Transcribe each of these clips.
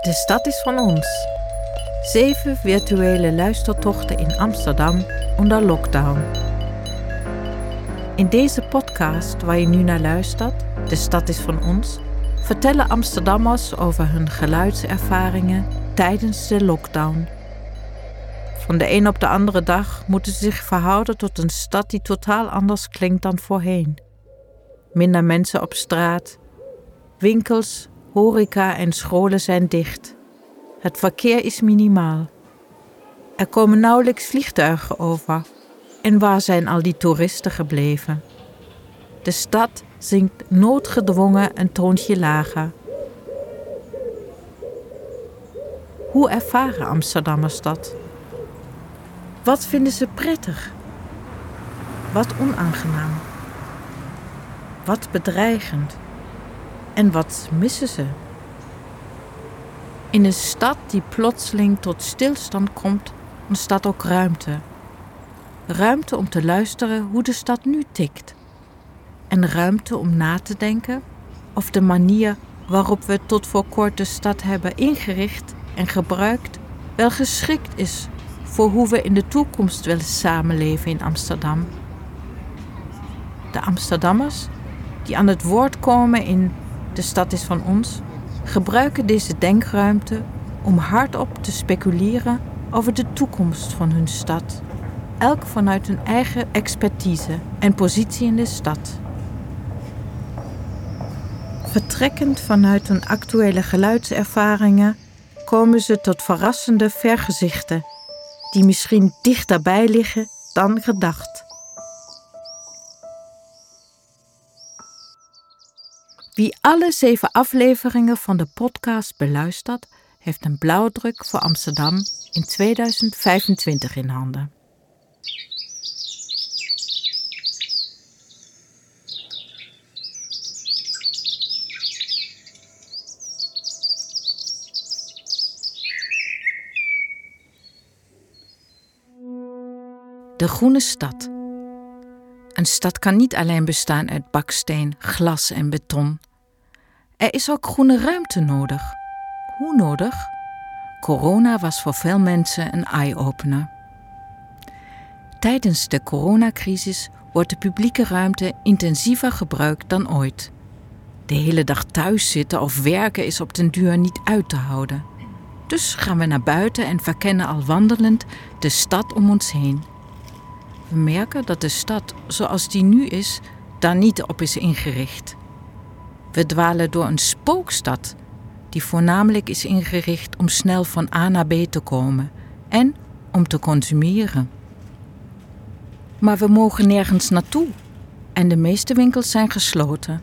De stad is van ons. Zeven virtuele luistertochten in Amsterdam onder lockdown. In deze podcast waar je nu naar luistert, De stad is van ons, vertellen Amsterdammers over hun geluidservaringen tijdens de lockdown. Van de een op de andere dag moeten ze zich verhouden tot een stad die totaal anders klinkt dan voorheen. Minder mensen op straat, winkels, horeca en scholen zijn dicht. Het verkeer is minimaal. Er komen nauwelijks vliegtuigen over. En waar zijn al die toeristen gebleven? De stad zinkt noodgedwongen een toontje lager. Hoe ervaren Amsterdammers dat? Wat vinden ze prettig? Wat onaangenaam? Wat bedreigend? En wat missen ze? In een stad die plotseling tot stilstand komt, ontstaat ook ruimte. Ruimte om te luisteren hoe de stad nu tikt. En ruimte om na te denken of de manier waarop we tot voor kort de stad hebben ingericht en gebruikt wel geschikt is voor hoe we in de toekomst willen samenleven in Amsterdam. De Amsterdammers die aan het woord komen in De stad is van ons, gebruiken deze denkruimte om hardop te speculeren over de toekomst van hun stad, elk vanuit hun eigen expertise en positie in de stad. Vertrekkend vanuit hun actuele geluidservaringen komen ze tot verrassende vergezichten die misschien dichterbij liggen dan gedacht. Wie alle zeven afleveringen van de podcast beluistert, heeft een blauwdruk voor Amsterdam in 2025 in handen. De groene stad. Een stad kan niet alleen bestaan uit baksteen, glas en beton. Er is ook groene ruimte nodig. Hoe nodig? Corona was voor veel mensen een eye-opener. Tijdens de coronacrisis wordt de publieke ruimte intensiever gebruikt dan ooit. De hele dag thuis zitten of werken is op den duur niet uit te houden. Dus gaan we naar buiten en verkennen al wandelend de stad om ons heen. We merken dat de stad zoals die nu is, daar niet op is ingericht. We dwalen door een spookstad die voornamelijk is ingericht om snel van A naar B te komen en om te consumeren. Maar we mogen nergens naartoe en de meeste winkels zijn gesloten.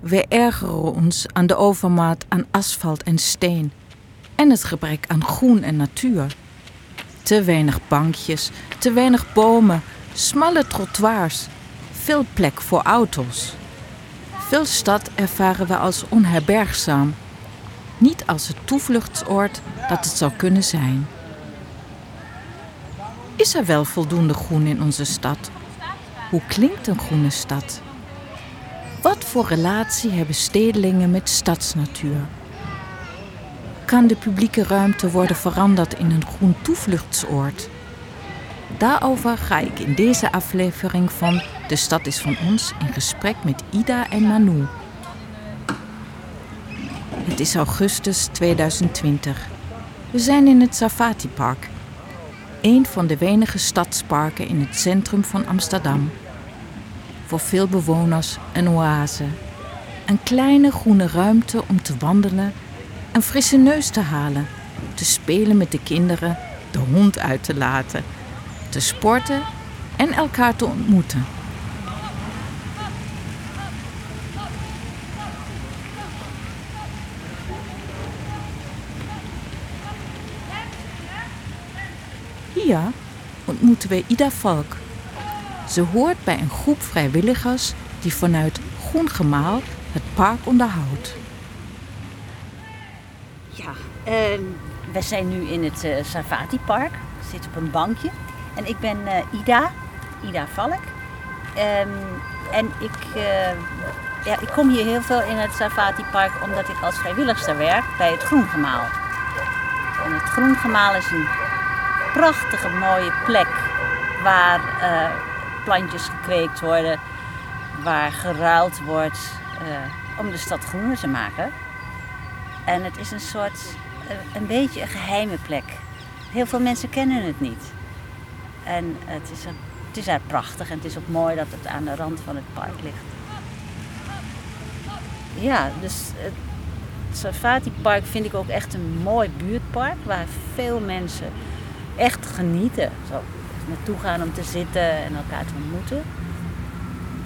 We ergeren ons aan de overmaat aan asfalt en steen en het gebrek aan groen en natuur. Te weinig bankjes, te weinig bomen, smalle trottoirs, veel plek voor auto's. Veel stad ervaren we als onherbergzaam, niet als het toevluchtsoord dat het zou kunnen zijn. Is er wel voldoende groen in onze stad? Hoe klinkt een groene stad? Wat voor relatie hebben stedelingen met stadsnatuur? Kan de publieke ruimte worden veranderd in een groen toevluchtsoord? Daarover ga ik in deze aflevering van De Stad is van ons in gesprek met Ida en Manu. Het is augustus 2020. We zijn in het Safati Park, een van de weinige stadsparken in het centrum van Amsterdam. Voor veel bewoners een oase. Een kleine groene ruimte om te wandelen, een frisse neus te halen, te spelen met de kinderen, de hond uit te laten te sporten en elkaar te ontmoeten. Hier ontmoeten we Ida Valk. Ze hoort bij een groep vrijwilligers die vanuit Groen Gemaal het park onderhoudt. Ja, uh, we zijn nu in het uh, Safati Park. We zitten op een bankje. En ik ben uh, Ida, Ida Valk. Um, en ik uh, ja, ik kom hier heel veel in het Safati Park omdat ik als vrijwilligster werk bij het Groengemaal. En het Groengemaal is een prachtige mooie plek waar uh, plantjes gekweekt worden, waar geruild wordt uh, om de stad groener te maken. En het is een soort, uh, een beetje een geheime plek. Heel veel mensen kennen het niet. En het is, een, het is echt prachtig en het is ook mooi dat het aan de rand van het park ligt. Ja, dus het Safati Park vind ik ook echt een mooi buurtpark waar veel mensen echt genieten. Zo naartoe gaan om te zitten en elkaar te ontmoeten.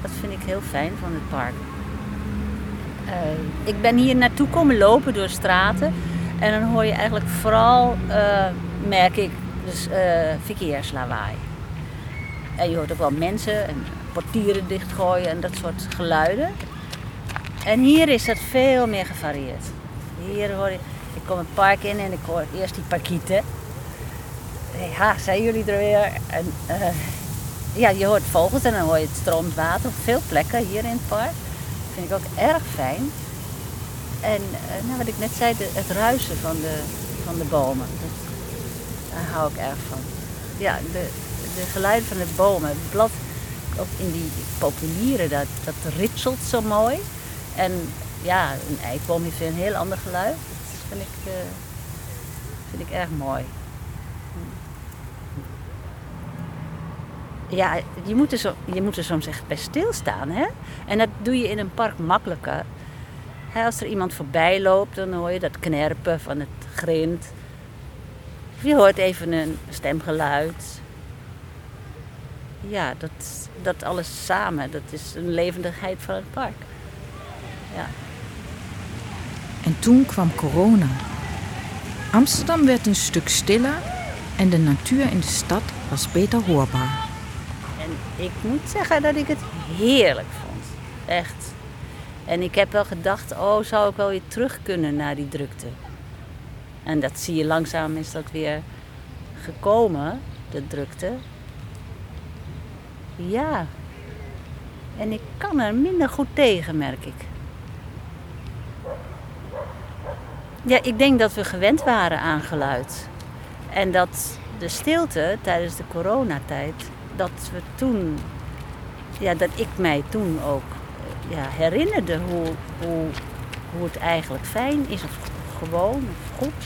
Dat vind ik heel fijn van het park. Uh, ik ben hier naartoe komen lopen door straten. En dan hoor je eigenlijk vooral, uh, merk ik, dus, uh, verkeerslawaai. En je hoort ook wel mensen en portieren dichtgooien en dat soort geluiden. En hier is het veel meer gevarieerd. Hier hoor je, ik kom het park in en ik hoor eerst die parkieten. Ja, zijn jullie er weer? En, uh, ja, je hoort vogels en dan hoor je het stroomt water op veel plekken hier in het park. Dat vind ik ook erg fijn. En uh, nou, wat ik net zei, het ruisen van de, van de bomen. Dat, daar hou ik erg van. Ja, de, de geluiden van de bomen. Het blad, ook in die populieren, dat, dat ritselt zo mooi. En ja, een eikboom heeft een heel ander geluid. Dat vind ik, uh, vind ik erg mooi. Ja, je moet, er zo, je moet er soms echt bij stilstaan. Hè? En dat doe je in een park makkelijker. als er iemand voorbij loopt, dan hoor je dat knerpen van het grind. Je hoort even een stemgeluid. Ja, dat, dat alles samen, dat is een levendigheid van het park. Ja. En toen kwam corona. Amsterdam werd een stuk stiller en de natuur in de stad was beter hoorbaar. Ik moet zeggen dat ik het heerlijk vond. Echt. En ik heb wel gedacht, oh, zou ik wel weer terug kunnen naar die drukte. En dat zie je langzaam is dat weer gekomen, de drukte. Ja. En ik kan er minder goed tegen, merk ik. Ja, ik denk dat we gewend waren aan geluid. En dat de stilte tijdens de coronatijd, dat we toen, ja, dat ik mij toen ook ja, herinnerde hoe, hoe, hoe het eigenlijk fijn is, of gewoon, of goed.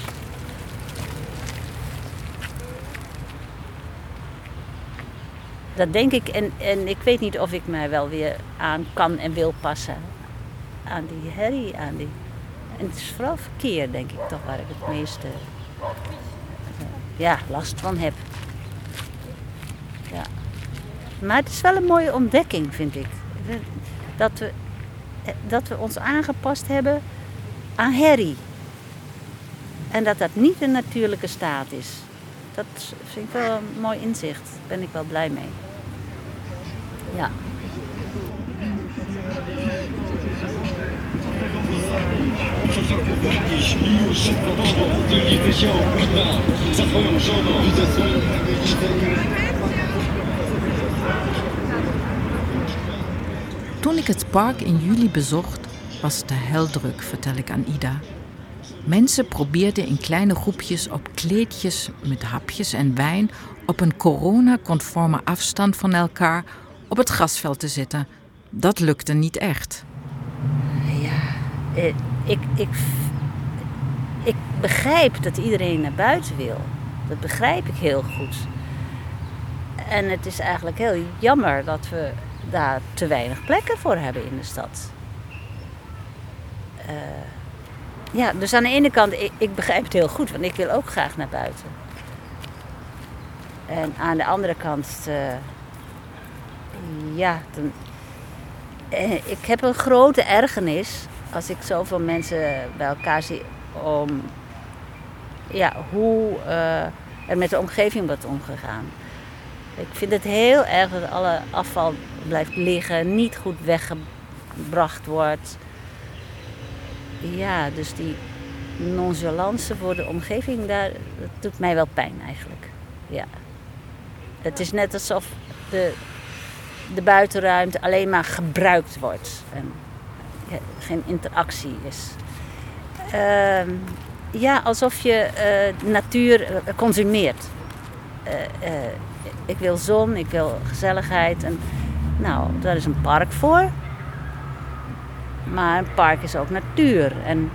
Dat denk ik, en, en ik weet niet of ik mij wel weer aan kan en wil passen. Aan die herrie, aan die en het is vooral verkeer, denk ik, toch waar ik het meeste uh, ja, last van heb. Maar het is wel een mooie ontdekking, vind ik. Dat we, dat we ons aangepast hebben aan herrie. En dat dat niet een natuurlijke staat is. Dat vind ik wel een mooi inzicht. Daar ben ik wel blij mee. Ja. Toen ik het park in juli bezocht, was het heel druk, vertel ik aan Ida. Mensen probeerden in kleine groepjes op kleedjes met hapjes en wijn op een corona-conforme afstand van elkaar op het grasveld te zitten. Dat lukte niet echt. Ja, eh, ik, ik, ik begrijp dat iedereen naar buiten wil. Dat begrijp ik heel goed. En het is eigenlijk heel jammer dat we daar te weinig plekken voor hebben in de stad. Uh, ja, dus aan de ene kant, ik, begrijp het heel goed, want ik wil ook graag naar buiten. En aan de andere kant, uh, ja, dan, uh, ik heb een grote ergernis als ik zoveel mensen bij elkaar zie om ja, hoe er met de omgeving wordt omgegaan. Ik vind het heel erg dat alle afval blijft liggen, niet goed weggebracht wordt. Ja, dus die nonchalance voor de omgeving, daar, dat doet mij wel pijn eigenlijk. Ja. Het is net alsof de, de buitenruimte alleen maar gebruikt wordt. En geen interactie is. Ehm, ja, alsof je uh, natuur consumeert. Ik wil zon, ik wil gezelligheid. En, nou, daar is een park voor. Maar een park is ook natuur. En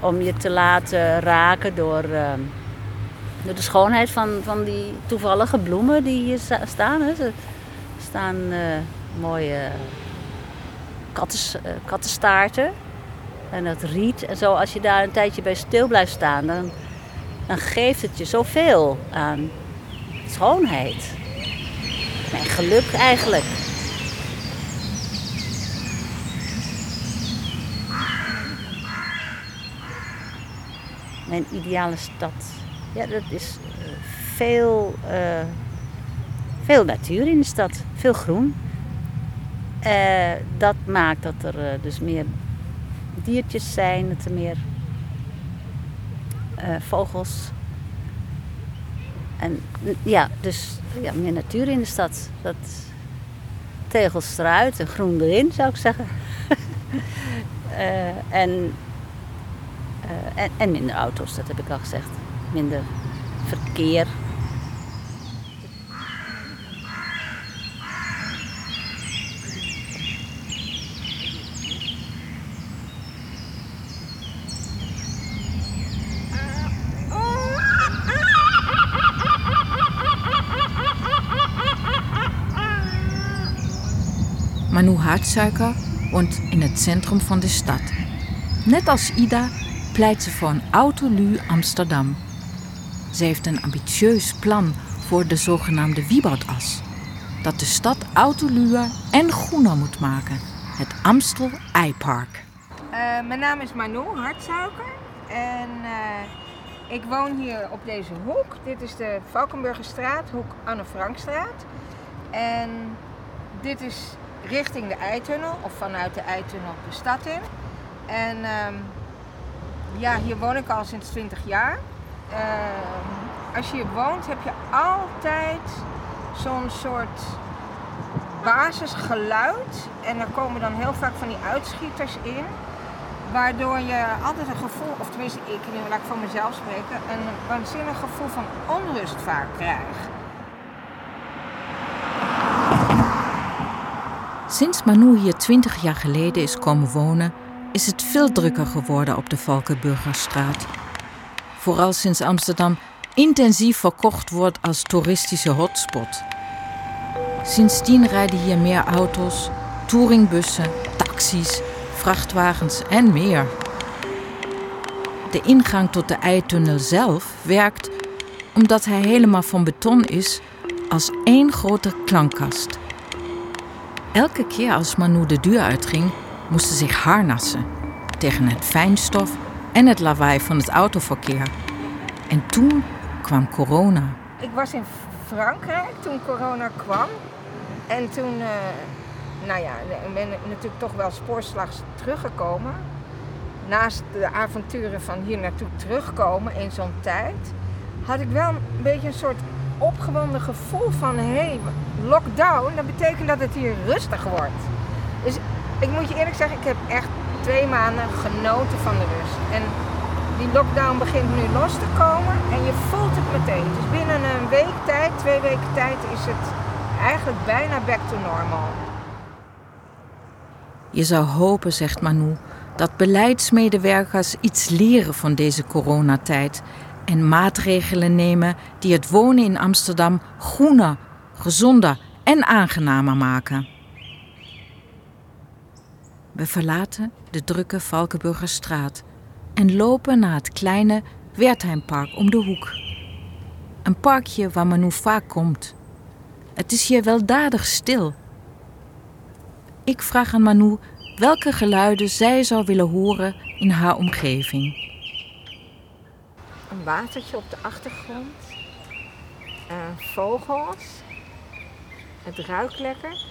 om je te laten raken door, ehm, door de schoonheid van, van die toevallige bloemen die hier staan. Hè. Er staan uh, mooie uh, kattenstaarten en dat riet. En zo, als je daar een tijdje bij stil blijft staan, dan, dan geeft het je zoveel aan schoonheid. En geluk eigenlijk. mijn ideale stad. Ja, dat is eh, veel, uh, veel natuur in de stad, veel groen. Uh, dat maakt dat er dus meer diertjes zijn, dat er meer vogels. En ja, dus ja, meer natuur in de stad. Dat, tegels eruit en groen erin, zou ik zeggen. en eh, en, en minder auto's, dat heb ik al gezegd. Minder verkeer. Manu Hartsuiker woont in het centrum van de stad. Net als Ida pleit ze voor een Autolu Amsterdam. Ze heeft een ambitieus plan voor de zogenaamde Wieboudas. Dat de stad autoluwer en groener moet maken. Het Amstel Eipark. Uh, mijn naam is Manu Hartsuiker. En uh, ik woon hier op deze hoek. Dit is de Valkenburgerstraat, hoek Anne Frankstraat. En dit is richting de Eitunnel, of vanuit de Eitunnel de stad in. En uh, ja, hier woon ik al sinds 20 jaar. Ehm, als je hier woont, heb je altijd zo'n soort basisgeluid. En er komen dan heel vaak van die uitschieters in. Waardoor je altijd een gevoel, of tenminste ik, nu laat ik van mezelf spreken, een waanzinnig gevoel van onrust vaak krijg. Sinds Manu hier 20 jaar geleden is komen wonen, is het veel drukker geworden op de Valkenburgerstraat. Vooral sinds Amsterdam intensief verkocht wordt als toeristische hotspot. Sindsdien rijden hier meer auto's, touringbussen, taxis, vrachtwagens en meer. De ingang tot de eitunnel zelf werkt, omdat hij helemaal van beton is, als één grote klankkast. Elke keer als Manu de deur uitging, moesten zich harnassen tegen het fijnstof en het lawaai van het autoverkeer. En toen kwam corona. Ik was in Frankrijk toen corona kwam. En toen, uh, nou ja, ben ik natuurlijk toch wel spoorslags teruggekomen. Naast de avonturen van hier naartoe terugkomen in zo'n tijd, had ik wel een beetje een soort opgewonden gevoel van hé, hey, lockdown, dat betekent dat het hier rustig wordt. Dus ik moet je eerlijk zeggen, ik heb echt twee maanden genoten van de rust. En die lockdown begint nu los te komen en je voelt het meteen. Dus binnen een week tijd, twee weken tijd, is het eigenlijk bijna back to normal. Je zou hopen, zegt Manu, dat beleidsmedewerkers iets leren van deze coronatijd en maatregelen nemen die het wonen in Amsterdam groener, gezonder en aangenamer maken. We verlaten de drukke Valkenburgerstraat en lopen naar het kleine Wertheimpark om de hoek. Een parkje waar Manu vaak komt. Het is hier weldadig stil. Ik vraag aan Manu welke geluiden zij zou willen horen in haar omgeving. Een watertje op de achtergrond, uh, vogels, het ruikt lekker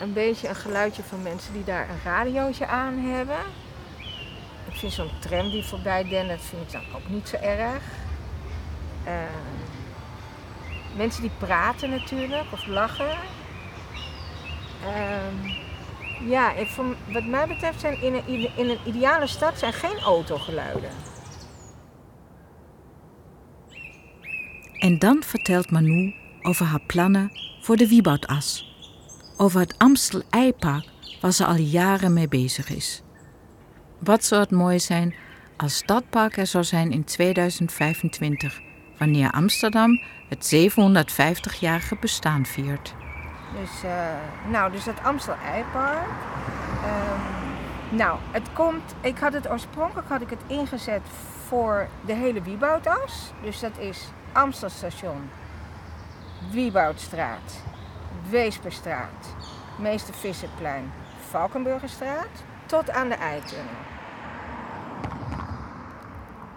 een beetje een geluidje van mensen die daar een radiootje aan hebben. Ik vind zo'n tram die voorbij dendert, vind ik dan ook niet zo erg. Uh, mensen die praten natuurlijk of lachen. Uh, Ja, ik, wat mij betreft zijn in een, in een ideale stad zijn geen autogeluiden. En dan vertelt Manu over haar plannen voor de Wieboudas. Over het Amstel Eipark waar ze al jaren mee bezig is. Wat zou het mooi zijn als stadpark er zou zijn in 2025, wanneer Amsterdam het 750-jarige bestaan viert. Dus, eh, nou, dus dat Amstel Eipark. Ehm, nou, het komt. Ik had het oorspronkelijk had ik het ingezet voor de hele Wieboudas. Dus dat is Amstelstation, Wieboudstraat, Weesperstraat, Meester Visserplein, Valkenburgerstraat. Tot aan de Eitunnel.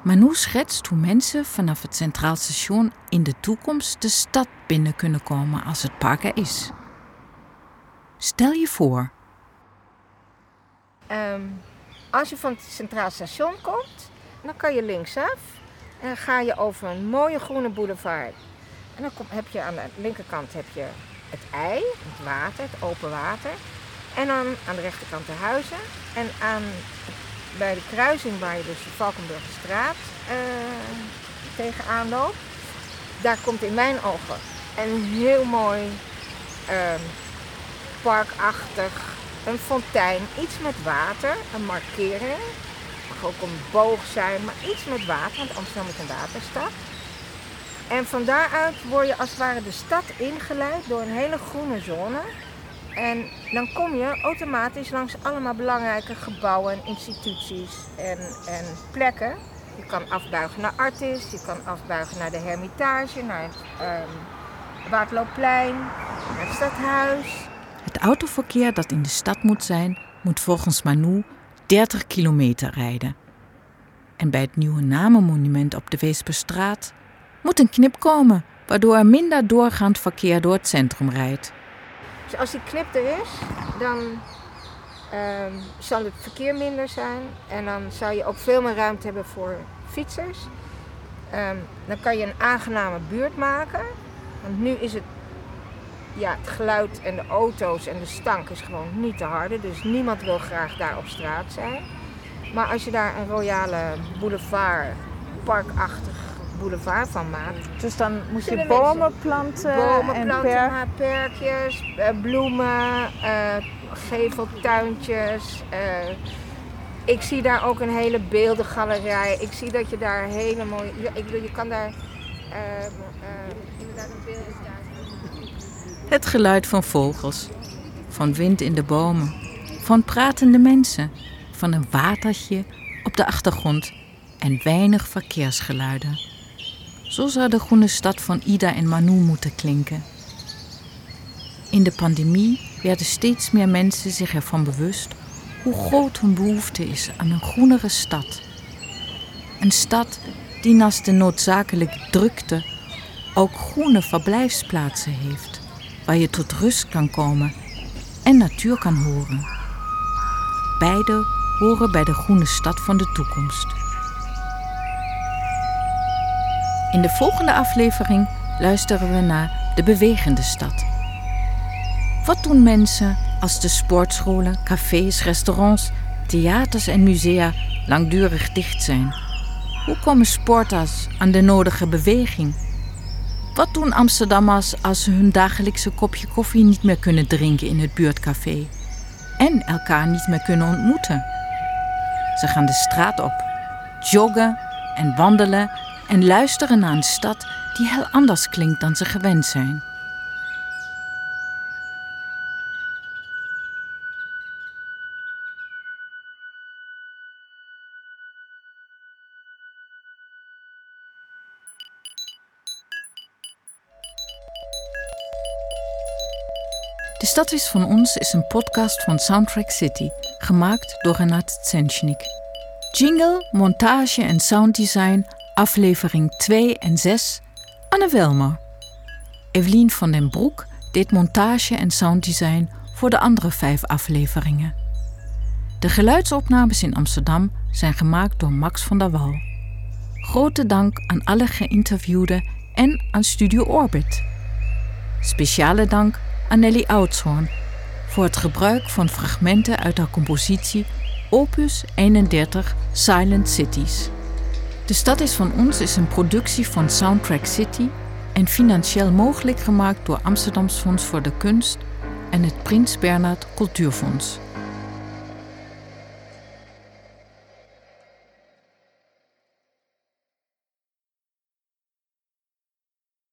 Manu schetst hoe mensen vanaf het Centraal Station in de toekomst de stad binnen kunnen komen als het park er is. Stel je voor, Ehm, als je van het Centraal Station komt, dan kan je linksaf en dan ga je over een mooie groene boulevard. En dan kom, heb je aan de linkerkant heb je het ei, het water, het open water. En dan aan de rechterkant de huizen. En aan, bij de kruising waar je dus de Valkenburgerstraat eh, tegenaan loopt, daar komt in mijn ogen een heel mooi ehm, parkachtig een fontein, iets met water, een markering. Ook een boog zijn, maar iets met water, want Amsterdam is een waterstad. En van daaruit word je als het ware de stad ingeleid door een hele groene zone. En dan kom je automatisch langs allemaal belangrijke gebouwen en instituties en, en plekken. Je kan afbuigen naar Artis, je kan afbuigen naar de Hermitage, naar het Waterloopplein, naar het stadhuis. het autoverkeer dat in de stad moet zijn, moet volgens Manu 30 kilometer rijden. En bij het nieuwe namenmonument op de Weesperstraat moet een knip komen, waardoor er minder doorgaand verkeer door het centrum rijdt. Dus als die clip er is, dan ehm, zal het verkeer minder zijn. En dan zou je ook veel meer ruimte hebben voor fietsers. Ehm, dan kan je een aangename buurt maken. Want nu is het, ja, het geluid en de auto's en de stank is gewoon niet te harde. Dus niemand wil graag daar op straat zijn. Maar als je daar een royale boulevard, parkachtig boulevard van maakt, Dus dan moet je bomen planten bomen en planten, maar perkjes, eh, bloemen, eh, geveltuintjes. eh. ik zie daar ook een hele beeldengalerij. Ik zie dat je daar hele mooie... Ik je kan daar Het geluid van vogels, van wind in de bomen, van pratende mensen, van een watertje op de achtergrond en weinig verkeersgeluiden. Zo zou de groene stad van Ida en Manu moeten klinken. In de pandemie werden steeds meer mensen zich ervan bewust hoe groot hun behoefte is aan een groenere stad. Een stad die naast de noodzakelijke drukte ook groene verblijfsplaatsen heeft, waar je tot rust kan komen en natuur kan horen. Beide horen bij de groene stad van de toekomst. In de volgende aflevering luisteren we naar de bewegende stad. Wat doen mensen als de sportscholen, cafés, restaurants, theaters en musea langdurig dicht zijn? Hoe komen sporters aan de nodige beweging? Wat doen Amsterdammers als ze hun dagelijkse kopje koffie niet meer kunnen drinken in het buurtcafé en elkaar niet meer kunnen ontmoeten? Ze gaan de straat op, joggen en wandelen en luisteren naar een stad die heel anders klinkt dan ze gewend zijn. Stad is van ons is een podcast van Soundtrack City, gemaakt door Renat Tsenchnik. Jingle, montage en sounddesign, aflevering 2 en 6, Anne Welmer. Evelien van den Broek deed montage en sounddesign voor de andere vijf afleveringen. De geluidsopnames in Amsterdam zijn gemaakt door Max van der Wal. Grote dank aan alle geïnterviewden en aan Studio Orbit. Speciale dank aan Nelly Oudshoorn, voor het gebruik van fragmenten uit haar compositie Opus 31 Silent Cities. De Stad is van ons is een productie van Soundtrack City en financieel mogelijk gemaakt door Amsterdams Fonds voor de Kunst en het Prins Bernhard Cultuurfonds.